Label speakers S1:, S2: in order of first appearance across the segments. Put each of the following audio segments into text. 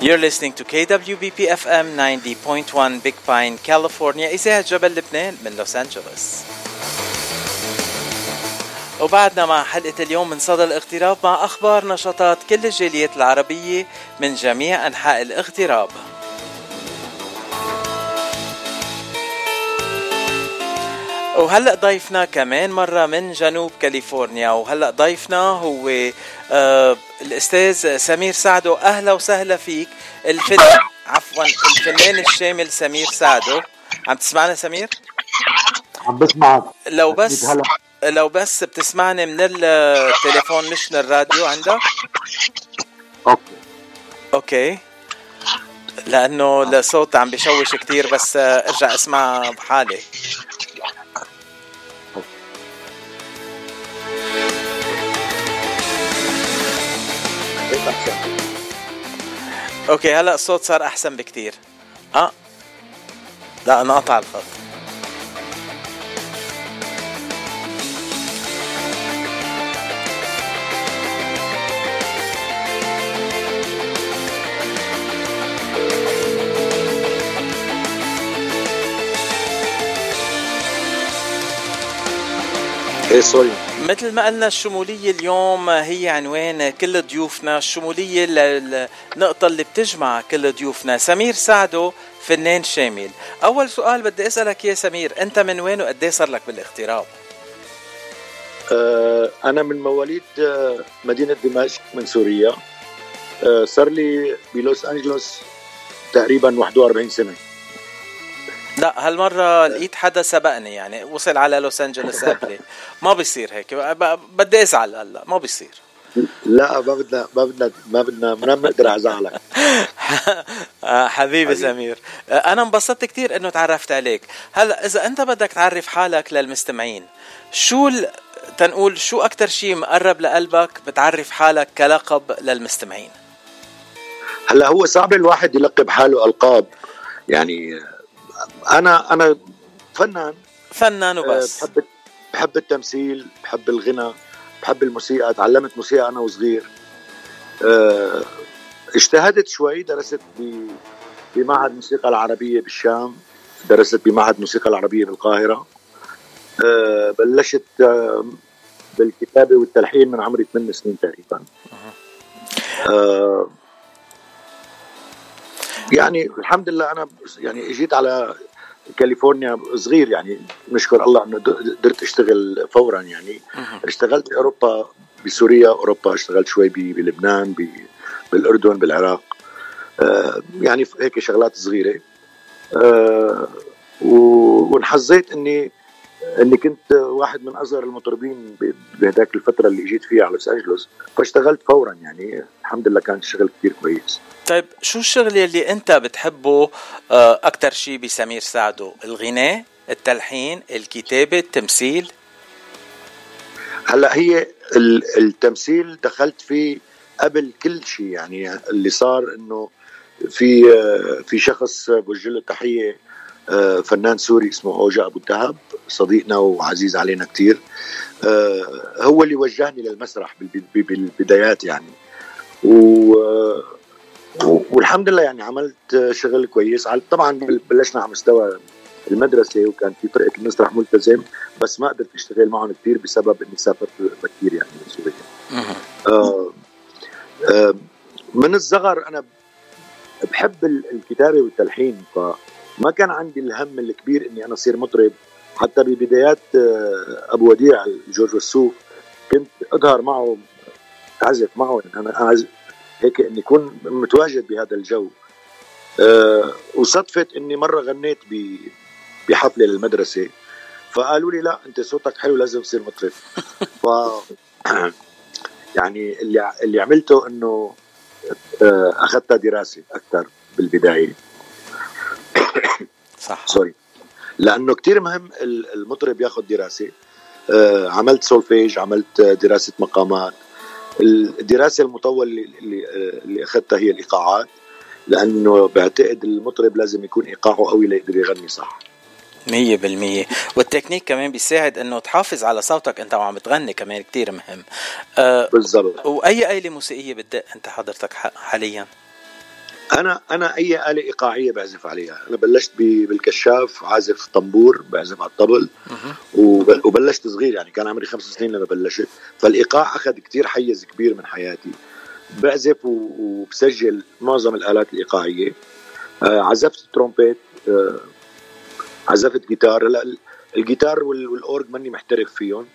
S1: You're listening to KWBP FM 90.1 Big Pine, California. إذاعة جبل لبنان من لوس أنجلوس وبعدنا مع حلقة اليوم من صدى الاغتراب مع أخبار نشاطات كل الجاليات العربية من جميع أنحاء الاغتراب. وهلأ ضيفنا كمان مرة من جنوب كاليفورنيا وهلأ ضيفنا هو آه الأستاذ سمير سعدو. أهلا وسهلا فيك. الفنان عفوا الفنان الشامل سمير سعدو. عم تسمعنا سمير؟
S2: عم بسمعك
S1: لو بس لو بس بتسمعني من التليفون مش من الراديو عندك؟
S2: okay.
S1: okay. لأنه الصوت عم بيشوش كثير بس ارجع اسمع بحالي. okay هلا الصوت صار احسن بكتير. آه. لا أنا قطع الخط.
S2: إيه sorry
S1: مثل ما قلنا الشمولية اليوم هي عنوان كل ضيوفنا الشمولية النقطة اللي بتجمع كل ضيوفنا. سمير سعدو فنان شامل. أول سؤال بدي أسألك يا سمير أنت من وين وقد صار لك بالاغتراب؟
S2: أه أنا من مواليد آه، مدينة دمشق من سوريا. أه صار لي بلوس أنجلوس تقريبا 41 سنة.
S1: لا هالمرة لقيت حدا سبقني يعني وصل على لوس أنجلوس قبلي. ما بيصير هيك بدي أزعل هلأ ما بيصير.
S2: لا ما بدنا ما بدنا ما بدنا ما بنقدر ازعلك
S1: حبيبي سمير. أنا انبسطت كثير إنه تعرفت عليك. هلأ إذا أنت بدك تعرف حالك للمستمعين شو تنقول شو أكثر شيء مقرب لقلبك بتعرف حالك كلقب للمستمعين؟
S2: هلأ هو صعب الواحد يلقب حاله ألقاب. يعني أنا أنا فنان.
S1: فنان وبس.
S2: آه، بحب بحب التمثيل بحب الغنى بحب الموسيقى. تعلمت موسيقى أنا وصغير. آه، اجتهدت شوي درست بمعهد الموسيقى العربية بالشام. درست بمعهد الموسيقى العربية بالقاهرة. آه، بلشت بالكتابة والتلحين من عمري 8 سنين تقريبا. يعني الحمد لله أنا يعني إجيت على كاليفورنيا صغير يعني نشكر الله إنه قدرت أشتغل فورا يعني. اشتغلت باوروبا بسوريا أوروبا اشتغلت شوي بلبنان بالأردن بالعراق. آه يعني هيك شغلات صغيرة. آه وانحظيت إني اني كنت واحد من أصغر المطربين بهداك الفترة اللي إجيت فيها على لوس أنجلوس فاشتغلت فورا يعني الحمد لله كان الشغل كثير كويس.
S1: طيب شو الشغل اللي أنت بتحبه آه، أكثر شيء بسمير سعدو؟ الغناء التلحين الكتابة التمثيل؟
S2: هلأ هي التمثيل دخلت فيه قبل كل شيء يعني اللي صار إنه في آه، في شخص بوجه له تحية فنان سوري اسمه اوجا أبو الدهب صديقنا وعزيز علينا كثير هو اللي وجهني للمسرح بالبدايات يعني. و والحمد لله يعني عملت شغل كويس. طبعا بلشنا على مستوى المدرسة وكان في فرقه المسرح ملتزم بس ما قدرت أشتغل معهم كثير بسبب إني سافرت بكير يعني من سوريا. آه آه من الصغر أنا بحب الكتابة والتلحين فما كان عندي الهم الكبير إني أنا أصير مطرب. حتى ببدايات آه، أبو وديع جورج وسوف كنت أظهر معه أعزف معه أنا اعزف هيك إني اكون متواجد بهذا الجو. أه وصدفت إني مرة غنيت بحفلة للمدرسة. فقالوا لي لا أنت صوتك حلو لازم تصير مطرب. ف يعني اللي اللي عملته إنه آه، أخذتها دراسة أكثر بالبداية.
S1: صح.
S2: sorry لأنه كثير مهم المطرب ياخذ دراسة. آه، عملت سولفيج عملت دراسة مقامات. الدراسة المطولة اللي اللي أخذتها هي الإيقاعات. لأنه بعتقد المطرب لازم يكون إيقاعه قوي ليقدر يغني صح.
S1: مية بالمية. والتكنيك كمان بيساعد إنه تحافظ على صوتك. أنت وعم تغني كمان كتير مهم.
S2: أه بالضبط.
S1: وأي آلة موسيقية بتدق أنت حضرتك حاليا؟
S2: أنا أنا أي آلة إيقاعية بعزف عليها. أنا بلشت بالكشاف عازف طنبور بعزف على الطبل. وبلشت صغير يعني كان عمري خمس سنين لما بلشت. فالإيقاع أخذ كتير حيز كبير من حياتي. بعزف وبسجل معظم الآلات الإيقاعية. آه، عزفت ترومبيت آه، عزفت جيتار. هلا الجيتار والأورج ماني محترف فيهم.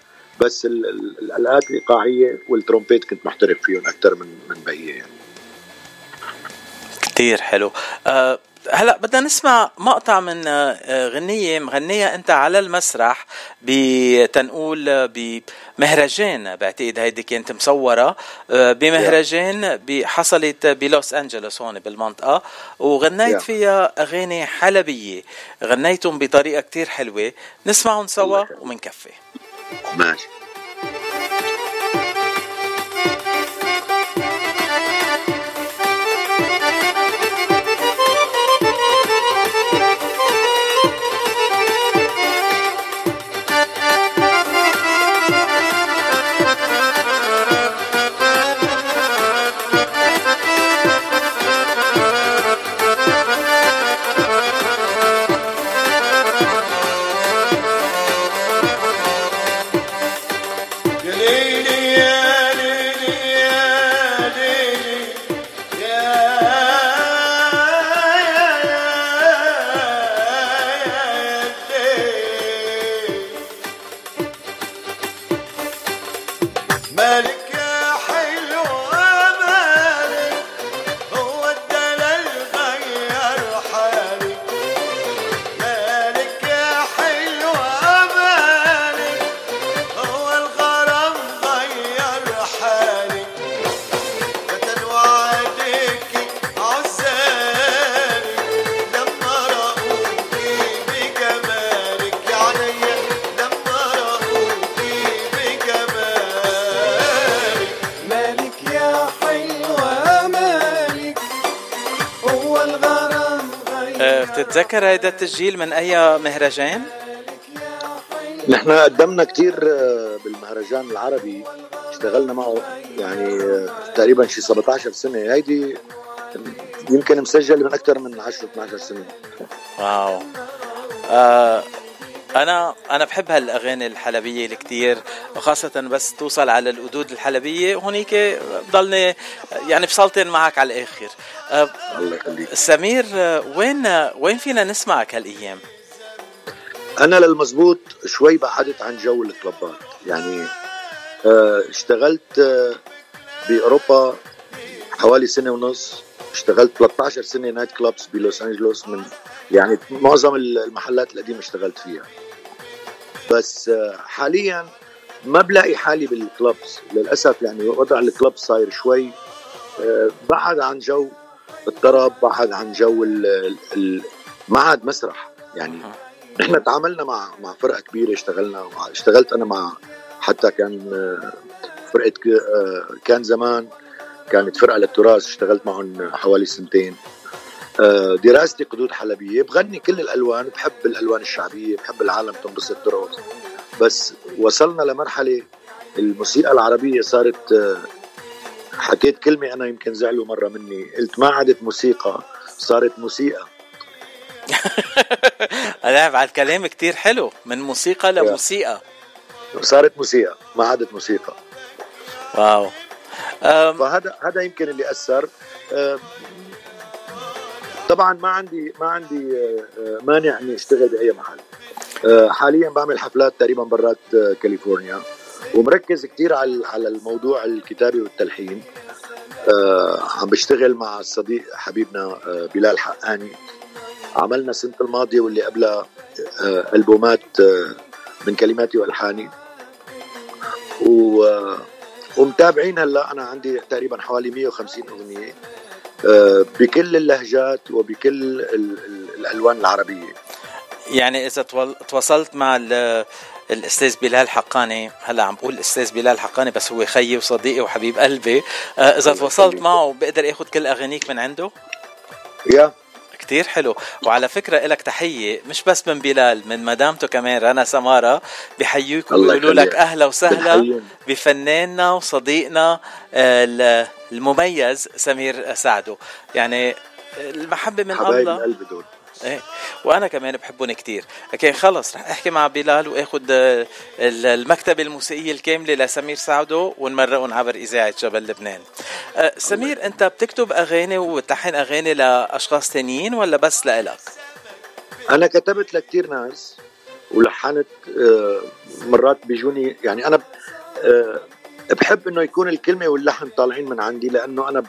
S2: بس الآلات الإيقاعية والترومبيت كنت محترف فيهم أكثر من من بقية يعني.
S1: كثير حلو. أه هلا بدنا نسمع مقطع من آه، غنية مغنيها أنت على المسرح بتنقول بمهرجان. بعتقد هيدي كانت مصورة آه، بمهرجان حصلت بلوس أنجلوس هون بالمنطقة وغنيت فيها أغاني حلبية. غنيتهم بطريقة كتير حلوة. نسمعهم سوا ومنكفي.
S2: ماشي.
S1: بتتذكر هيدا التسجيل من أي مهرجان؟
S2: نحن قدمنا كثير آه، بالمهرجان العربي. اشتغلنا معه يعني آه، تقريبا شي 17 سنة. هيدي يمكن مسجل من أكثر من 10 12 سنة.
S1: واو. آه أنا أنا بحب هالأغاني الحلبية الكتير وخاصة بس توصل على القدود الحلبية. هونيك بضلني يعني بسلطن معك على الآخر.
S2: الله يخليك.
S1: سمير وين وين فينا نسمعك هالأيام؟
S2: أنا للمزبوط شوي بعدت عن جو الكلوبات يعني آه، اشتغلت آه، بأوروبا حوالي سنة ونص. اشتغلت 13 سنة night clubs بلوس أنجلوس من يعني معظم المحلات القديمة اشتغلت فيها. بس آه، حاليا ما بلاقي حالي بال clubs للأسف يعني وضع ال club صاير شوي بعد عن جو الطرب بعد عن جو ما عاد مسرح. يعني نحن تعاملنا مع مع فرقة كبيرة اشتغلنا اشتغلت أنا مع حتى كان آه، فرقة آه، كان زمان كانت فرقة للتراث اشتغلت معهم حوالي سنتين. آه، دراستي قدود حلبية. بغني كل الألوان بحب الألوان الشعبية بحب العالم تنبسط ترقص. بس وصلنا لمرحلة الموسيقى العربية صارت حكيت كلمة أنا يمكن زعلوا مرة مني. قلت ما عادت موسيقى صارت موسيقى.
S1: أنا بعد كلام كتير حلو. من موسيقى لموسيقى.
S2: صارت موسيقى ما عادت موسيقى.
S1: واو.
S2: فهذا هذا يمكن اللي أثر. طبعا ما عندي ما عندي مانع إني أشتغل بأي محل. حاليا بعمل حفلات تقريبا برات كاليفورنيا ومركز كثير على على الموضوع الكتابي والتلحين. عم بشتغل مع الصديق حبيبنا بلال حقاني. عملنا السنة الماضية واللي قبلها ألبومات آه، من كلماتي وألحاني. و ومتابعين هلا أنا عندي تقريبا حوالي 150 أغنية بكل اللهجات وبكل الألوان العربية.
S1: يعني إذا تواصلت مع الأستاذ بلال حقاني هلا عم بقول الاستاذ بلال حقاني بس هو خيي وصديقي وحبيب قلبي إذا تواصلت معه بقدر آخذ كل أغانيك من عنده؟
S2: يا.
S1: كتير حلو. وعلى فكرة إلك تحية مش بس من بلال من مدامته كمان رنا سمارة بحيوك ويقولوا لك أهلا وسهلا بفناننا وصديقنا آه، المميز سمير سعدو يعني المحبة من الله. إيه. وأنا كمان بحبهم كتير. أوكي خلص رح أحكي مع بلال واخذ آه، المكتبة الموسيقية الكاملة لسمير سعدو ونمرقهم عبر إذاعة جبل لبنان. أه سمير أنت بتكتب أغاني وتلحن أغاني لأشخاص تانيين ولا بس لإلك؟
S2: أنا كتبت لكتير ناس ولحنت آه، مرات بيجوني يعني أنا آه، بحب إنه يكون الكلمة واللحن طالعين من عندي لأنه أنا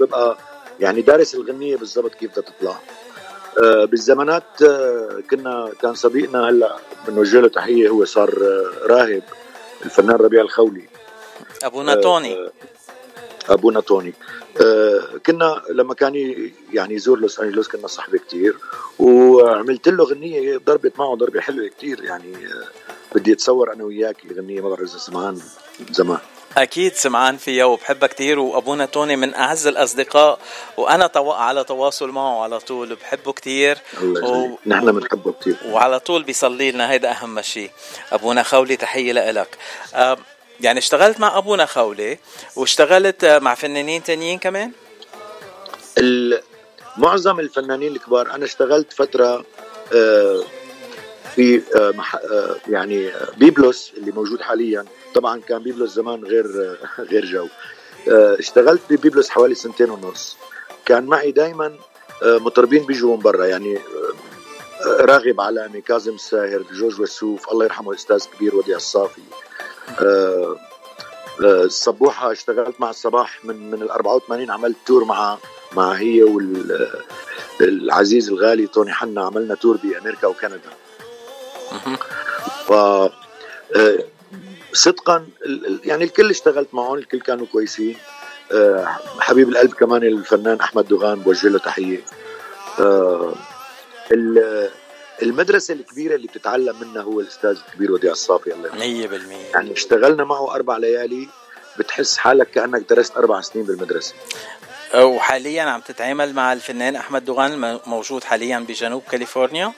S2: ببقى يعني دارس الغنية بالضبط كيف بدها تطلع. آه، بالزمانات كنا كان صديقنا هلا بنوجه له تحية هو صار راهب الفنان ربيع الخولي.
S1: أبونا توني.
S2: أبونا توني. آه، كنا لما كان يعني يزور لوس أنجلوس كنا صحبة كتير وعملت له غنيه ضربت معه ضربة حلوة كتير يعني آه، بدي أتصور أنا وياك غنيه ما بعرف إذا سمعان زمان.
S1: أكيد سمعان فيها وبحبها كثير وأبونا توني من أعز الأصدقاء وأنا طو... على تواصل معه على طول. بحبه كثير
S2: و... نحن بنحبه كثير
S1: وعلى طول بيصلي لنا. هيدا أهم شيء أبونا خولي تحية لك أه يعني اشتغلت مع أبونا خولي واشتغلت مع فنانين تانيين كمان؟
S2: معظم الفنانين الكبار أنا اشتغلت فترة آه، في آه، آه، يعني بيبلوس اللي موجود حاليا. طبعا كان بيبلوس زمان غير غير جو. اشتغلت ببيبلوس حوالي سنتين ونص. كان معي دائما مطربين بيجوا من برا. يعني راغب علامي كاظم الساهر جورج وسوف. الله يرحمه الاستاذ كبير وديع الصافي. آه، آه، الصبوحه اشتغلت مع الصباح من من ال 84 عملت تور مع مع هي والعزيز الغالي توني حنا. عملنا تور بأمريكا وكندا. ف آه، صدقا يعني الكل اشتغلت معهم الكل كانوا كويسين. حبيب القلب كمان الفنان أحمد دوغان بوجه له تحية. المدرسة الكبيرة اللي بتتعلم منها هو الأستاذ الكبير وديع الصافي الله
S1: يرحمه. 100%
S2: يعني اشتغلنا معه أربع ليالي بتحس حالك كأنك درست أربع سنين بالمدرسة.
S1: وحاليا عم تتعامل مع الفنان أحمد دوغان موجود حاليا بجنوب كاليفورنيا.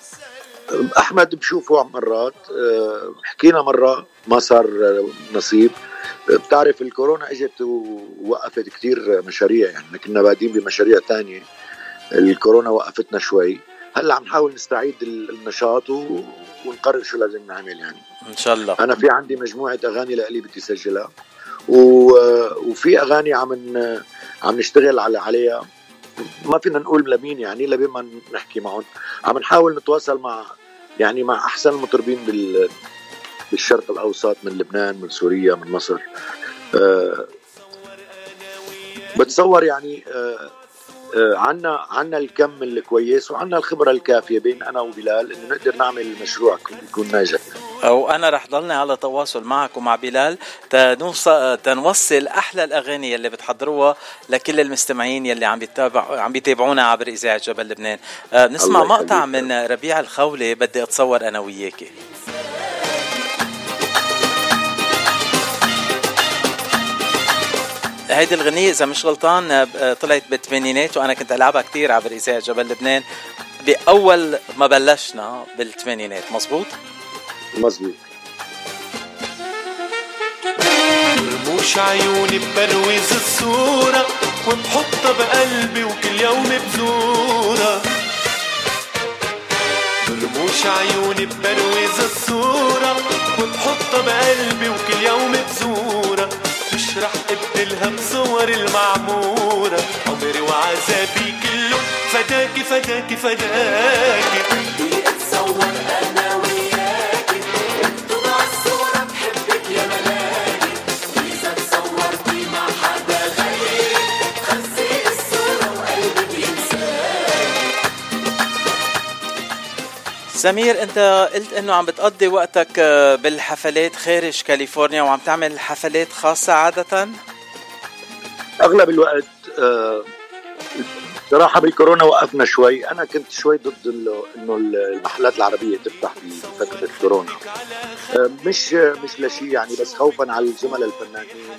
S2: أحمد بشوفه مرات أه، حكينا مرة ما صار نصيب. بتعرف الكورونا إجت ووقفت كثير مشاريع يعني كنا بادين بمشاريع تانية. الكورونا وقفتنا شوي. هلأ عم نحاول نستعيد النشاط و... ونقرر شو لازم نعمل يعني.
S1: إن شاء الله.
S2: أنا في عندي مجموعة أغاني لإلي بدي اسجلها و... وفي أغاني عم ن... عم نشتغل على عليها. ما فينا نقول لمين يعني لبين ما نحكي معهم. عم نحاول نتواصل مع يعني مع أحسن المطربين بال بالشرق الأوسط من لبنان من سوريا من مصر. أه بتصور يعني أه آه، عنا عنا الكم الكويس وعنا الخبرة الكافية بين أنا وبلال إنه نقدر نعمل المشروع يكون ناجح.
S1: وأنا رح ضلني على تواصل معك ومع بلال. تنوصل أحلى الأغاني اللي بتحضروها لكل المستمعين يلي عم بيتابع عم بيتابعونا عبر إذاعة جبل لبنان. آه، نسمع مقطع من ربيع الخولي بدي أتصور أنا وياكي. هيدي الغنية إذا مش غلطان آه، طلعت بالثمانينات وأنا كنت ألعبها كثير عبر إذاعة جبل لبنان. بأول ما بلشنا بالثمانينات مزبوط؟
S2: مزبوط
S3: رموش عيوني ببروز الصورة وبحطها بقلبي وكل يوم بزورة. رموش عيوني ببروز الصورة وبحطها بقلبي وكل يوم بزورة. مش رح ابدلها بصور المعمورة. عمري وعذابي كله فداكي فداكي فداكي. بدي اتصور أنا وياكي
S1: سمير انت قلت انه عم بتقضي وقتك آه، بالحفلات خارج كاليفورنيا وعم تعمل حفلات خاصة عادة؟
S2: أغلب الوقت آه، صراحة بالكورونا وقفنا شوي. أنا كنت شوي ضد انه المحلات العربية تفتح بفترة الكورونا. آه، مش مش لشيء يعني بس خوفا على الزملاء الفنانين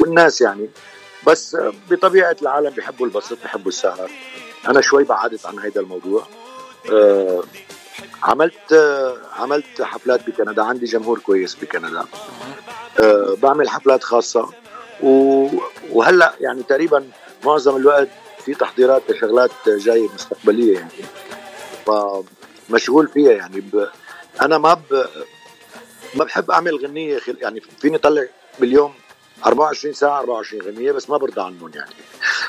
S2: والناس يعني. بس بطبيعة العالم بيحبوا البسط بيحبوا السهر. أنا شوي بعدت عن هذا الموضوع. عملت آه، عملت حفلات بكندا. عندي جمهور كويس بكندا. آه، بعمل حفلات خاصة. وهلأ يعني تقريبا معظم الوقت في تحضيرات لشغلات جاية مستقبلية يعني. فمشغول فيها يعني. ب... أنا ما ب... ما بحب أعمل غنية خل... يعني فيني طلع باليوم 24 ساعة 24 غنية بس ما برضى عنهم يعني.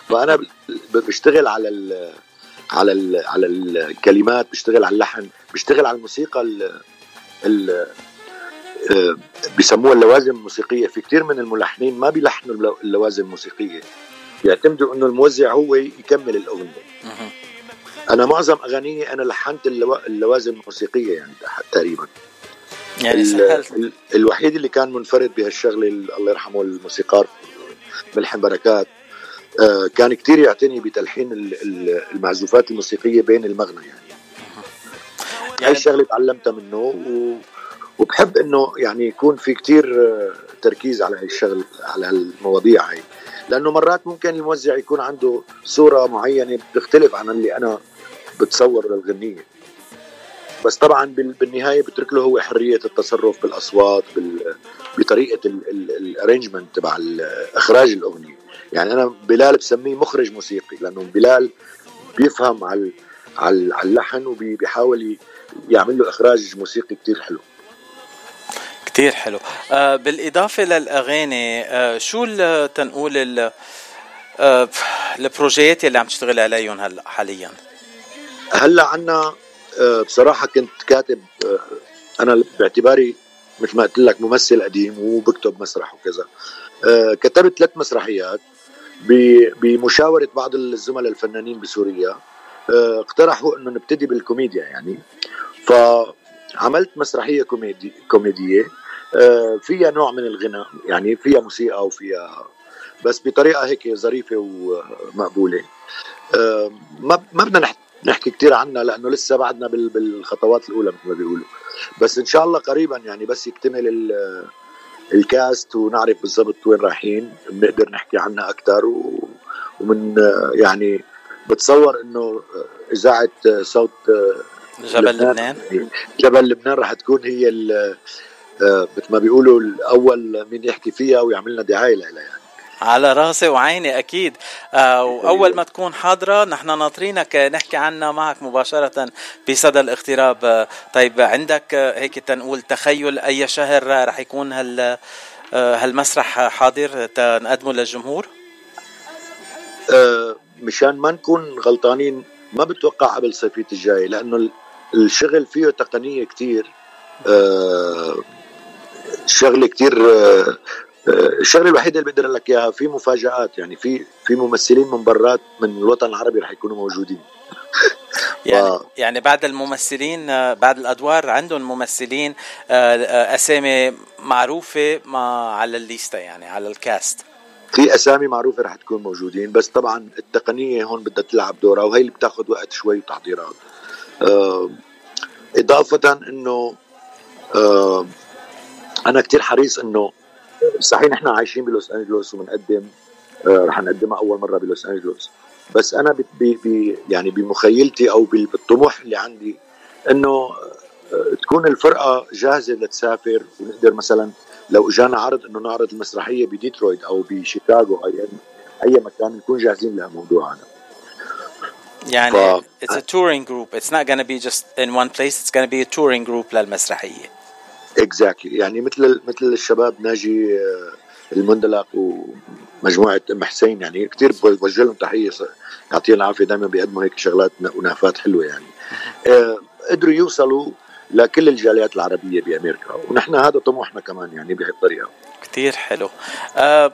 S2: فأنا بشتغل على ال... على ال... على الكلمات بشتغل على اللحن بشتغل على الموسيقى ال... ال... آه، بيسموها اللوازم الموسيقية. في كثير من الملحنين ما بيلحنوا اللوازم الموسيقية. بيعتمدوا إنه الموزع هو يكمل الأغنية. أنا معظم اغانيي أنا لحنت اللو... اللوازم الموسيقية يعني تقريبا. يعني ال... الوحيد اللي كان منفرد بهالشغلة الله يرحمه الموسيقار ملحم بركات كان كتير يعتني بتلحين المعزوفات الموسيقية بين المغنى يعني. يعني هاي الشغلة تعلمتها منه و... وبحب إنه يعني يكون في كتير آه، تركيز على هاي الشغل على المواضيع هاي. لأنه مرات ممكن الموزع يكون عنده صورة معينة بتختلف عن اللي أنا بتصور للغنية. بس طبعا بالنهاية بترك له هو حرية التصرف بالأصوات بطريقة الارينجمنت تبع إخراج الأغنية. يعني أنا بلال بسميه مخرج موسيقي لأنه بلال بيفهم على على اللحن وبيحاول يعمل له إخراج موسيقي كتير حلو.
S1: كتير حلو. آه بالإضافة للأغاني آه شو تنقول آه البروجيات اللي عم تشتغل عليهم هلا حاليا؟
S2: هلأ عنا آه بصراحة كنت كاتب آه أنا باعتباري مثل ما قلت لك ممثل قديم وبكتب مسرح وكذا. آه كتبت ثلاث مسرحيات. بمشاورة بعض الزملاء الفنانين بسوريا آه، اقترحوا إنه نبتدي بالكوميديا يعني. فعملت مسرحية كوميدي كوميدية آه، فيها نوع من الغناء يعني فيها موسيقى وفيها بس بطريقة هيك ظريفة ومقبولة. آه، ما ما بدنا نحكي كثير عنها لأنه لسه بعدنا بالخطوات الأولى مثل ما بيقولوا. بس إن شاء الله قريبا يعني بس يكتمل الكاست ونعرف بالضبط وين رايحين بنقدر نحكي عنها أكثر ومن يعني بتصور إنه إذاعة صوت
S1: جبل لبنان
S2: جبل لبنان رح تكون هي آه، مثل ما بيقولوا الأول مين يحكي فيها ويعمل لنا دعاية لها يعني.
S1: على راسي وعيني أكيد. آه وأول ما تكون حاضرة نحن ناطرينك نحكي عنها معك مباشرة بصدى الاغتراب. آه طيب عندك آه، هيك تنقول تخيل أي شهر رح يكون هال آه هالمسرح حاضر تنقدمه للجمهور؟
S2: آه مشان ما نكون غلطانين ما بتوقع قبل صيفية الجاي لأنه الشغل فيه تقنية كتير. آه شغلة كتير آه، آه، الشغله الوحيده اللي بقدر لك إياها في مفاجآت يعني في في ممثلين من برات من الوطن العربي رح يكونوا موجودين
S1: يعني. يعني بعد الممثلين آه، بعد الأدوار عندهم ممثلين أسامي معروفة ما على الليستة يعني على الكاست
S2: في أسامي معروفة رح تكون موجودين بس طبعا التقنية هون بدها تلعب دورها وهي اللي بتاخذ وقت شوي وتحضيرات إضافة إنه أنا كتير حريص إنه صحيح نحن عايشين بلوس أنجلوس وبنقدم آه رح نقدمها أول مرة بلوس أنجلوس. بس أنا بي بي يعني بمخيلتي أو بالطموح اللي عندي إنه آه تكون الفرقة جاهزة لتسافر. ونقدر مثلا لو إجانا عرض إنه نعرض المسرحية بديترويت أو بشيكاغو أو اي أي مكان نكون جاهزين لهالموضوع هذا.
S1: يعني ف... it's a touring group. It's not gonna be just in one place. It's gonna be a touring group للمسرحية.
S2: exactly يعني مثل مثل الشباب ناجي آه، المندلق ومجموعة أم حسين يعني كثير بوجه لهم تحية يعطيهم العافية دائما بيقدموا هيك شغلات ونافات حلوة يعني. آه، قدروا يوصلوا لكل الجاليات العربية بأمريكا ونحن هذا طموحنا كمان يعني بهالطريقه
S1: كثير حلو. أه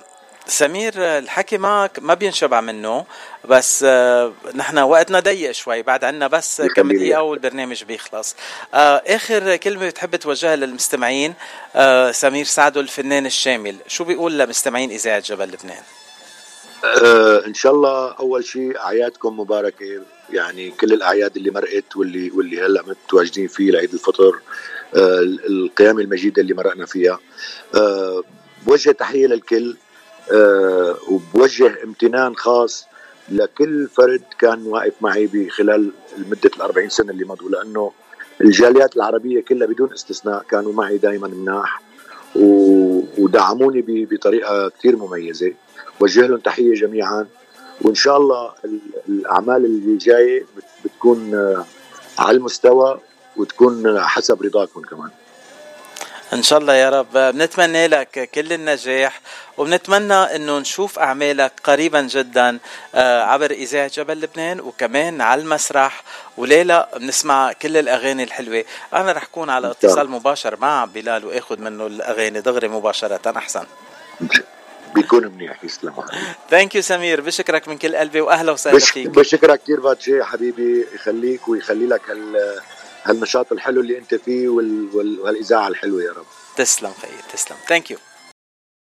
S1: سمير الحكي معك ما بينشبع منه بس آه، نحن وقتنا ضيق شوي بعد عنا بس كم دقيقة والبرنامج بيخلص. آه، آخر كلمة بتحب توجهها للمستمعين آه، سمير سعدو الفنان الشامل. شو بيقول لمستمعين إذاعة جبل لبنان؟
S2: إن شاء الله أول شيء أعيادكم مباركة يعني كل الأعياد اللي مرقت واللي واللي هلأ متواجدين فيه لعيد الفطر أه القيام المجيده اللي مرقنا فيها. بوجه تحية للكل. وبوجه امتنان خاص لكل فرد كان واقف معي بخلال مدة الأربعين سنة اللي مضوا لأنه الجاليات العربية كلها بدون استثناء كانوا معي دائما مناح ودعموني بطريقة كثير مميزة. وجه لهم تحية جميعا. وإن شاء الله الأعمال اللي جاية بتكون على المستوى وتكون حسب رضاكم كمان.
S1: إن شاء الله يا رب. بنتمنى لك كل النجاح وبنتمنى إنه نشوف أعمالك قريبا جدا آه، عبر إذاعة جبل لبنان وكمان على المسرح. وليلة بنسمع كل الأغاني الحلوة. أنا رح أكون على اتصال مباشر مع بلال وآخذ منه الأغاني دغري مباشرة. أحسن.
S2: بيكون منيح. يسلم
S1: thank you سمير. بشكرك من كل قلبي واهلا وسهلا. فيك.
S2: بشكرك كثير باتشي حبيبي. يخليك ويخلي لك هال... هالنشاط الحلو اللي أنت فيه وال... وال... وهالاذاعه الحلوة يا رب.
S1: تسلم خيي تسلم. thank you